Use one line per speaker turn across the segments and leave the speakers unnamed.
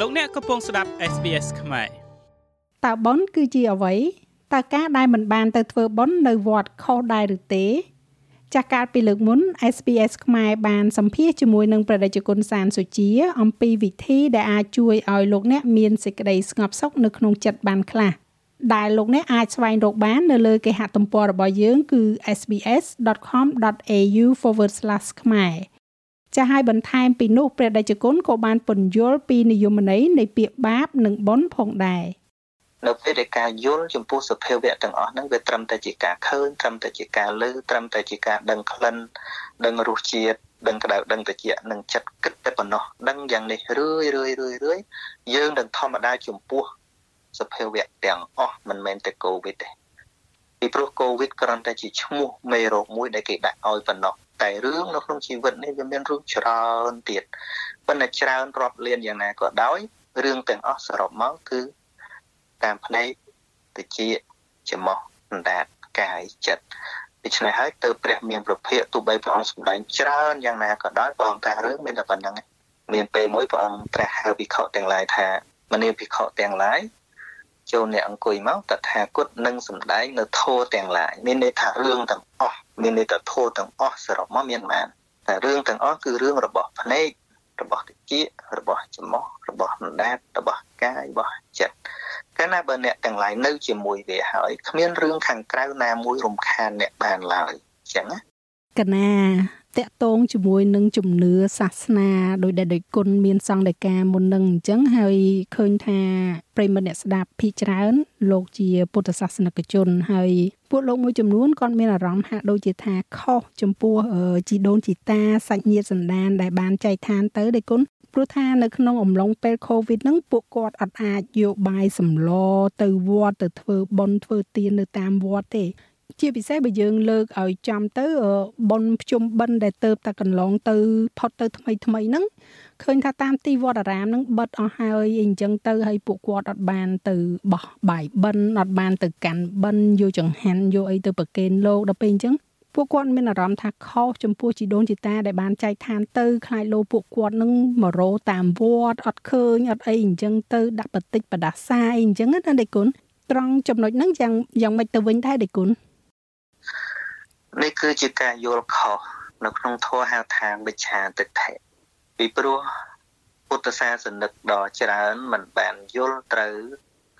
លោកអ្នកកំពុងស្ដាប់ SBS ខ្មែរ
តើប៉ុនគឺជាអ្វីតើការដែលមិនបានទៅធ្វើប៉ុននៅវត្តខុសដែរឬទេចាស់កាលពីលើកមុន SPS ខ្មែរបានសម្ភាសជាមួយនឹងប្រតិជនគុណសានសុជា អំពីវិធីដែលអាចជួយឲ្យលោកអ្នកមានសេចក្តីស្ងប់សុខនៅក្នុងចិត្តបានខ្លះដែលលោកអ្នកអាចស្វែងរកបាននៅលើគេហទំព័ររបស់យើងគឺ sbs.com.au/ ខ្មែរ ចាស់ឲ្យបន្ថែមពីនោះព្រះដេចគុណក៏បានពន្យល់ពីនិយមន័យនៃពាក្យបាបនិងបុណ្យផងដែរ
នៅពេលដែលការយល់ចំពោះសភាវៈទាំងអស់ហ្នឹងវាត្រឹមតែជាការឃើញត្រឹមតែជាការលើត្រឹមតែជាការដឹងក្លិនដឹងរសជាតិដឹងក្តៅដឹងត្រជាក់នឹងចិត្តគិតតែប៉ុណ្ណោះដឹងយ៉ាងនេះរឿយរឿយរឿយរឿយយើងនឹងធម្មតាចំពោះសភាវៈទាំងអស់មិនមែនតែកូវីដទេពីព្រោះកូវីដគ្រាន់តែជាឈ្មោះមេរោគមួយដែលគេដាក់ឲ្យប៉ុណ្ណោះ តែរឿងនៅក្នុងជីវិតនេះវាមានរឿងច្រើនទៀតប៉ុន្តែច្រើនរាប់លានយ៉ាងណាក៏ដោយរឿងទាំងអស់សរុបមកគឺតាមផ្នែកតិចច្រមុះអណ្ដាតកាយចិត្តដូច្នេះហើយទៅព្រះមានប្រភេទទោះបីព្រះអង្គសម្ដែងច្រើនយ៉ាងណាក៏ដោយព្រះអង្គថារឿងមានតែប៉ុណ្្នឹងមានពេលមួយព្រះអង្គត្រាស់ហៅភិក្ខុទាំងឡាយថាមនាភិក្ខុទាំងឡាយ ចូលអ្នកអង្គុយមកតថាគតនឹងសម្ដែងនៅធម៌ទាំងឡាយមានន័យថារឿងទាំងអស់មានន័យថាធម៌ទាំងអស់សរុបមកមានបានតែរឿងទាំងអស់គឺរឿងរបស់ភ្នែករបស់តិចរបស់ច្រមុះរបស់អណ្ដាតរបស់កាយរបស់ចិត្តកាលណាបើអ្នកទាំងឡាយនៅជាមួយវាហើយគ្មានរឿងខាងក្រៅណាមួយរំខានអ្នកបានឡើយអញ្ចឹងណា
កណាតកតងជាមួយនឹងជំនឿសាសនាដោយដែលដោយគុណមានសង្ឃដីកាមុននឹងអញ្ចឹងហើយឃើញថាប្រិមត្តអ្នកស្ដាប់ភិច្រើនលោកជាពុទ្ធសាសនិកជនហើយពួកលោកមួយចំនួនគាត់មានអារម្មណ៍ហាក់ដូចជាថាខុសចំពោះជីដូនជីតាសាច់ញាតិសន្តានដែលបានចែកឋានទៅដោយគុណព្រោះថានៅក្នុងអំឡុងពេល COVID ហ្នឹងពួកគាត់អត់អាចយកបាយសម្លទៅវត្តទៅធ្វើបុណ្យធ្វើទាននៅតាមវត្តទេ ជាពិសេសបើយើងលើកឲ្យចំទៅប៉ុនភ្ជុំបិណ្ឌដែលទៅតែកន្លងទៅផុតទៅថ្មីថ្មីហ្នឹងឃើញថាតាមទីវត្តអារាមហ្នឹងបិទអស់ហើយអីអញ្ចឹងទៅហើយពួកគាត់អត់បានទៅបោះបាយបិណ្ឌអត់បានទៅកាន់បិណ្ឌយកចង្ហាន់យកអីទៅប្រគេនលោកដល់ពេលអញ្ចឹងពួកគាត់មានអារម្មណ៍ថាខុសចំពោះជីដូនជីតាដែលបានចែកឋានទៅខ្លាចលោពួកគាត់នឹងមករោតាមវត្តអត់ឃើញអត់អីអញ្ចឹងទៅដាក់បតិចបដាសាអីអញ្ចឹងណាដេគុណត្រង់ចំណុចហ្នឹងយ៉ាងយ៉ាងម៉េចទៅវិញដែរដេគុណ
នេះគឺជាការយល់ខុសនៅក្នុងធម៌ហៅថាវិច្ឆាទិដ្ឋិពីព្រោះពុទ្ធសាសនិកដ៏ច្រើនមិនបានយល់ត្រូវ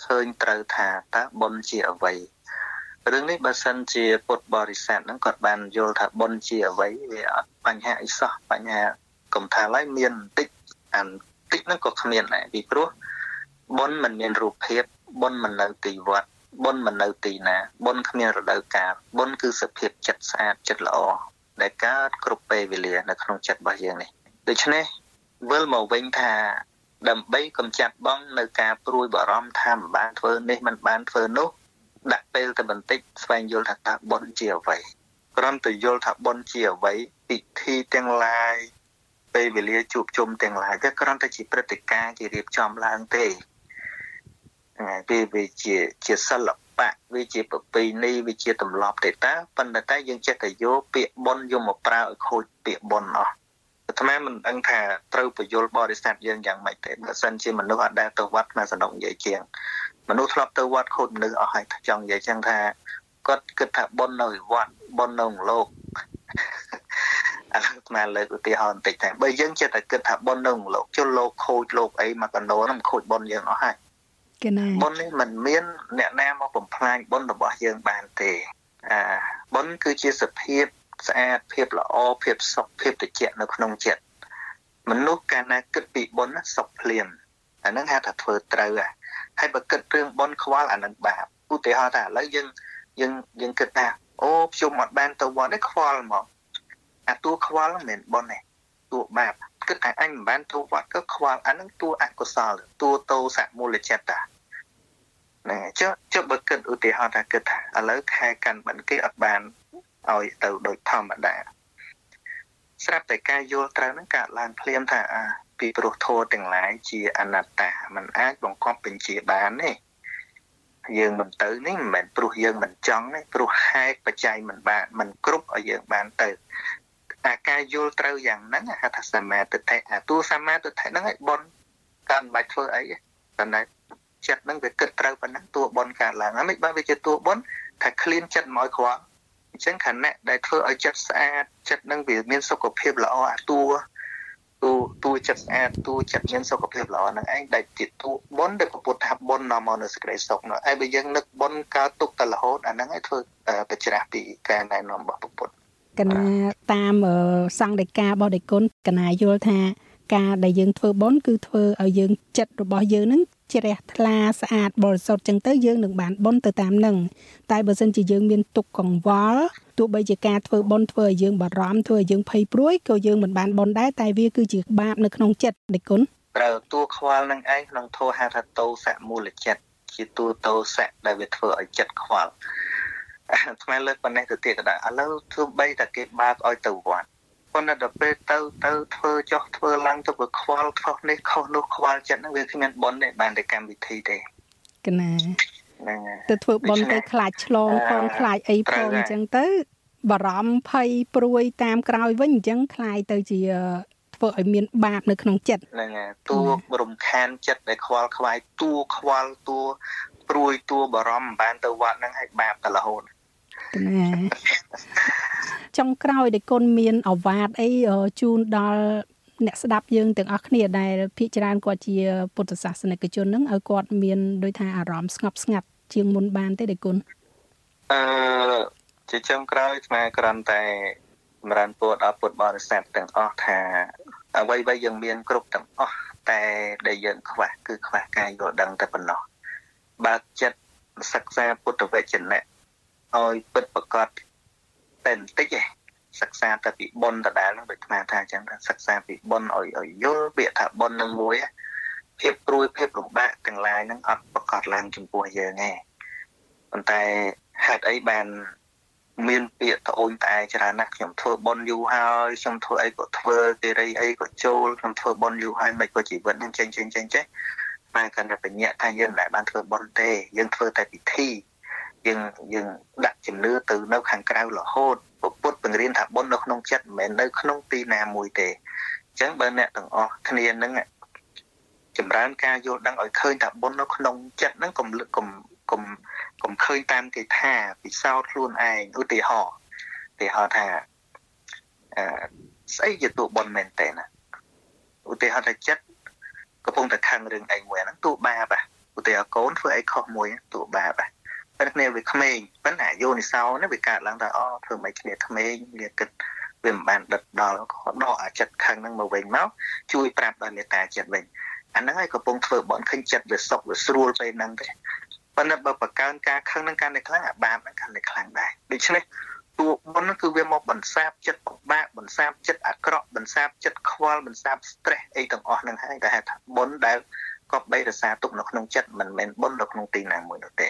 ឃើញត្រូវថាតើបុណ្យជាអ្វីរឿងនេះបើសិនជាពុទ្ធបរិស័ទហ្នឹងគាត់បានយល់ថាបុណ្យជាអ្វីវាអត់បញ្ហាអីសោះបញ្ហាកុំថាឡើយមានបន្តិចអានតិចហ្នឹងក៏គ្មានដែរពីព្រោះបុណ្យមិនមានរូបភាពបុណ្យមិននៅទីវត្ត បុណ្យមិននៅទីណាបុណ្យគ្មានរដូវកាលបុណ្យគឺសភាពចិត្តស្អាតចិត្តល្អដែលកើតគ្រប់ពេលវេលានៅក្នុងចិត្តរបស់យើងនេះដូច្នេះវិលមកវិញថាដើម្បីកំចាត់បងនៅការព្រួយបារម្ភថាមិនបានធ្វើនេះមិនបានធ្វើនោះដាក់ពេលទៅបន្តិចស្វែងយល់ថាតើបុណ្យជាអ្វីគ្រាន់តែយល់ថាបុណ្យជាអ្វីពិធីទាំងឡាយពេលវេលាជួបជុំទាំងឡាយវាគ្រាន់តែជាព្រឹត្តិការណ៍ជារៀបចំឡើងទេ វាវាជាជាសិល្បៈវាជាប្រពៃណីវាជាទម្លាប់ទេតាប៉ុន្តែតែយើងចេះតែយកពាក្យបុណ្យយកមកប្រើឲ្យខូចពាក្យបុណ្យអស់អាត្មាមិនដឹងថាត្រូវបញ្យលបរិស័ទយើងយ៉ាងម៉េចទេបើសិនជាមនុស្សអត់ដែលទៅវត្តមកសនុកនិយាយជាងមនុស្សធ្លាប់ទៅវត្តខូចមនុស្សអស់ហើយចង់និយាយចឹងថាគាត់គិតថាបុណ្យនៅវត្តបុណ្យនៅលោកអានោះស្មានលើកឧទាហរណ៍បន្តិចតែបើយើងចិត្តតែគិតថាបុណ្យនៅលោកជលលោកខូចលោកអីមកកណ្ដោនោះខូចបុណ្យយើងអស់ហើយ
គេណា
បុណ្យនេះมันមាន អ្នកណាមកបំផ្លាញបុណ្យរបស់យើងបានទេអាបុណ្យគឺជាសភាពស្អាតភាពល្អភាពសុខភាពត្រជាក់នៅក្នុងចិត្តមនុស្សកាលណាគិតពីបុណ្យសុខភ្លាមអានឹងហៅថាធ្វើត្រូវហើយបើគិតរឿងបុណ្យខ្វល់អានឹងបាបឧទាហរណ៍ថាឥឡូវយើងយើងយើងគិតថាអូខ្ញុំអត់បានទៅវត្តទេខ្វល់មកអាតួខ្វល់មិនមែនបុណ្យទេតួបាបគិតថាអញមិនបានទៅវត្តក៏ខ្វល់អានឹងតួអកុសលតួតោសមូលចិត្តតា ណាចុះចុះបើគិតឧទាហរណ៍ថាគិតថាឥឡូវខែកាន់បិណ្ឌគេអត់បានឲ្យទៅដូចធម្មតាស្រាប់តែការយល់ត្រូវហ្នឹងកើតឡើងភ្លាមថាអាពីព្រោះធម៌ទាំងឡាយជាអនត្តាมันអាចបង្កប់បញ្ជាបានទេយើងមិនទៅនេះមិនមែនព្រោះយើងមិនចង់ទេព្រោះហេតុបច្ច័យមិនបានមិនគ្រប់ឲ្យយើងបានទៅអាការយល់ត្រូវយ៉ាងហ្នឹងហៅថាសមាទិដ្ឋិអាតួសមាទិដ្ឋិហ្នឹងឯងបនកាន់មិនបាច់ធ្វើអីតែតែ ចិត្តហ្នឹងវាគិតត្រូវប៉ុណ្ណឹងតួបនកើតឡើងហើយមិនបានវាជាតួបនថា clean ចិត្តមកខ្វល់អញ្ចឹងខណៈដែលធ្វើឲ្យចិត្តស្អាតចិត្តហ្នឹងវាមានសុខភាពល្អអាតួតួតួចិត្តស្អាតតួចិត្តមានសុខភាពល្អហ្នឹងឯងដែលជាតួបុណ្យដែលពុទ្ធថាបុណ្យនាំមកនៅសេចក្តីសុខនោះហើយបើយើងនឹកបុណ្យកើតទុកតែរហូតអាហ្នឹងឯងធ្វើបច្រាស់ពីការណែនាំរបស់ពុទ្ធ
កណាតាមសង្ឃដីការបស់ដេគុណកណាយល់ថាការដែលយើងធ្វើបុណ្យគឺធ្វើឲ្យយើងចិត្តរបស់យើងនឹង ជ្រះថ្លាស្អាតបរិសុទ្ធចឹងទៅយើងនឹងបានបុណ្យទៅតាមនឹងតែបើសិនជាយើងមានទុកកង្វល់ទោះបីជាការធ្វើបុណ្យធ្វើឲ្យយើងបារម្ភធ្វើឲ្យយើងភ័យព្រួយក៏យើងមិនបានបុណ្យដែរតែវាគឺជាបាបនៅក្នុងចិត្តដេគុណ
ត្រូវតួខ្វល់នឹងឯងក្នុងធោហៅថាតោសមូលចិត្តជាតួតោសៈដែលវាធ្វើឲ្យចិត្តខ្វល់ថ្មលើកប៉ុណ្ណេះទៅទៀតក៏ដែរឥឡូវធ្វើបីតែគេបើកឲ្យទៅវត្ត ប៉ុន្តែដល់ពេលទៅទៅធ្វើចុះធ្វើឡើងទៅវាខ្វល់ខុសនេះខុសនោះខ្វល់ចិត្តហ្នឹងវាគ្មានប៉ុនទេបានតែកម្មវិធីទេ
កណាទៅធ្វើប៉ុនទៅខ្លាចឆ្លងផងខ្លាចអីផងអញ្ចឹងទៅបារម្ភភ័យព្រួយតាមក្រោយវិញអញ្ចឹងខ្លាយទៅជាធ្វើឲ្យមានបាបនៅក្នុងចិត្ត
ហ្នឹងហើយតួរំខានចិត្តដែលខ្វល់ខ្វាយតួខ្វល់តួព្រួយតួបារម្ភបានទៅវត្តហ្នឹងឲ្យបាបតែរហូតណា
ចុងក្រោយដែលគុណមានអវាទអីជូនដល់អ្នកស្ដាប់យើងទាំងអស់គ្នាដែលភាគច្រើនគាត់ជាពុទ្ធសាសនិកជនហ្នឹងឲ្យគាត់មានដូចថាអារម្មណ៍ស្ងប់ស្ងាត់ជាងមុនបានទេដែលគុណ
អឺជាចុងក្រោយស្មាគ្រាន់តែចម្រើនពោដល់ពុទ្ធបរិស័ទទាំងអស់ថាអ្វីៗយើងមានគ្រប់ទាំងអស់តែដែលយើងខ្វះគឺខ្វះការយល់ដឹងតែប៉ុណ្ណោះបើកចិត្តសិក្សាពុទ្ធវចនៈឲ្យពិតប្រកប តែបន្តិចឯងសិក្សាតែពីបុណ្យដដែលហ្នឹងដូចខ្មែរថាអញ្ចឹងថាសិក្សាពីបុណ្យឲ្យឲ្យយល់ពាក្យថាបុណ្យនឹងមួយភាពព្រួយភាពលំបាកទាំងឡាយហ្នឹងអត់ប្រកបឡើងចំពោះយើងទេប៉ុន្តែហេតុអីបានមានពាក្យត្អូញត្អែច្រើនណាស់ខ្ញុំធ្វើបុណ្យយូរហើយខ្ញុំធ្វើអីក៏ធ្វើគេរីអីក៏ចូលខ្ញុំធ្វើបុណ្យយូរហើយមិនក៏ជីវិតនឹងចេញចេញចេញចេះតែកាន់តែបញ្ញាថាយើងមិនដែលបានធ្វើបុណ្យទេយើងធ្វើតែពិធី យើងយើងដាក់ជំនឿទៅនៅខាងក្រៅរហូតពុទ្ធបង្រៀនថាបុណ្យនៅក្នុងចិត្តមិនមែននៅក្នុងទីណាមួយទេអញ្ចឹងបើអ្នកទាំងអស់គ្នានឹងចម្រើនការយល់ដឹងឲ្យឃើញថាបុណ្យនៅក្នុងចិត្តហ្នឹងកុំកុំកុំកុំឃើញតាមគេថាពិសោធន៍ខ្លួនឯងឧទាហរណ៍ឧទាហរណ៍ថាអឺស្អីជាតួបុណ្យមែនតើណាឧទាហរណ៍ថាចិត្តកំពុងតែខឹងរឿងអីមួយហ្នឹងតួបាបឧទាហរណ៍កូនធ្វើអីខុសមួយតួបាប ប៉ុន្តែគ្នាវាក្មេងប៉ុន្តែយោនិសោនេះវាកើតឡើងថាអូធ្វើមិនគ្នាក្មេងវាគិតវាមិនបានដិតដល់ក៏ដកអាចិត្តខឹងហ្នឹងមកវិញមកជួយប្រាប់ដល់មេត្តាចិត្តវិញអាហ្នឹងហើយកំពុងធ្វើបន់ឃើញចិត្តវាសុខវាស្រួលពេលហ្នឹងទេប៉ុន្តែបើបង្កើនការខឹងហ្នឹងកាន់តែខ្លាំងអាបាបហ្នឹងកាន់តែខ្លាំងដែរដូច្នេះតួបុណ្យគឺវាមកបន្សាបចិត្តពិបាកបន្សាបចិត្តអាក្រក់បន្សាបចិត្តខ្វល់បន្សាប stress អីទាំងអស់ហ្នឹងហើយតែហៅថាបុណ្យដែលកប់បីរសាទុកនៅក្នុងចិត្តមិនមែនបុណ្យនៅក្នុងទីណាមួយនោះទេ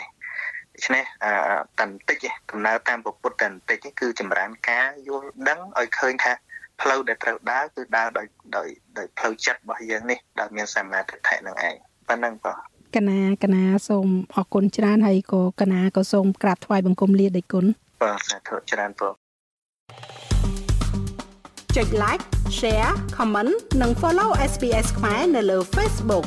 ដូច្នេះអឺតន្តិចដំណើរតាមពុទ្ធតន្តិចគឺចម្រើនការយល់ដឹងឲ្យឃើញថាផ្លូវដែលត្រូវដើរគឺដើរដោយដោយដោយផ្លូវចិត្តរបស់យើងនេះដែលមានសមាធិធិនឹងឯងប៉ុណ្ណឹងបង
កណាកណាសូមអរគុណច្រើនហើយក៏កណាក៏សូមក្រាបថ្វាយបង្គំលាដោយគុណ
បាទសាធុច្រើនបង
ចុច like share comment និង follow SPS ខ្មែរនៅលើ Facebook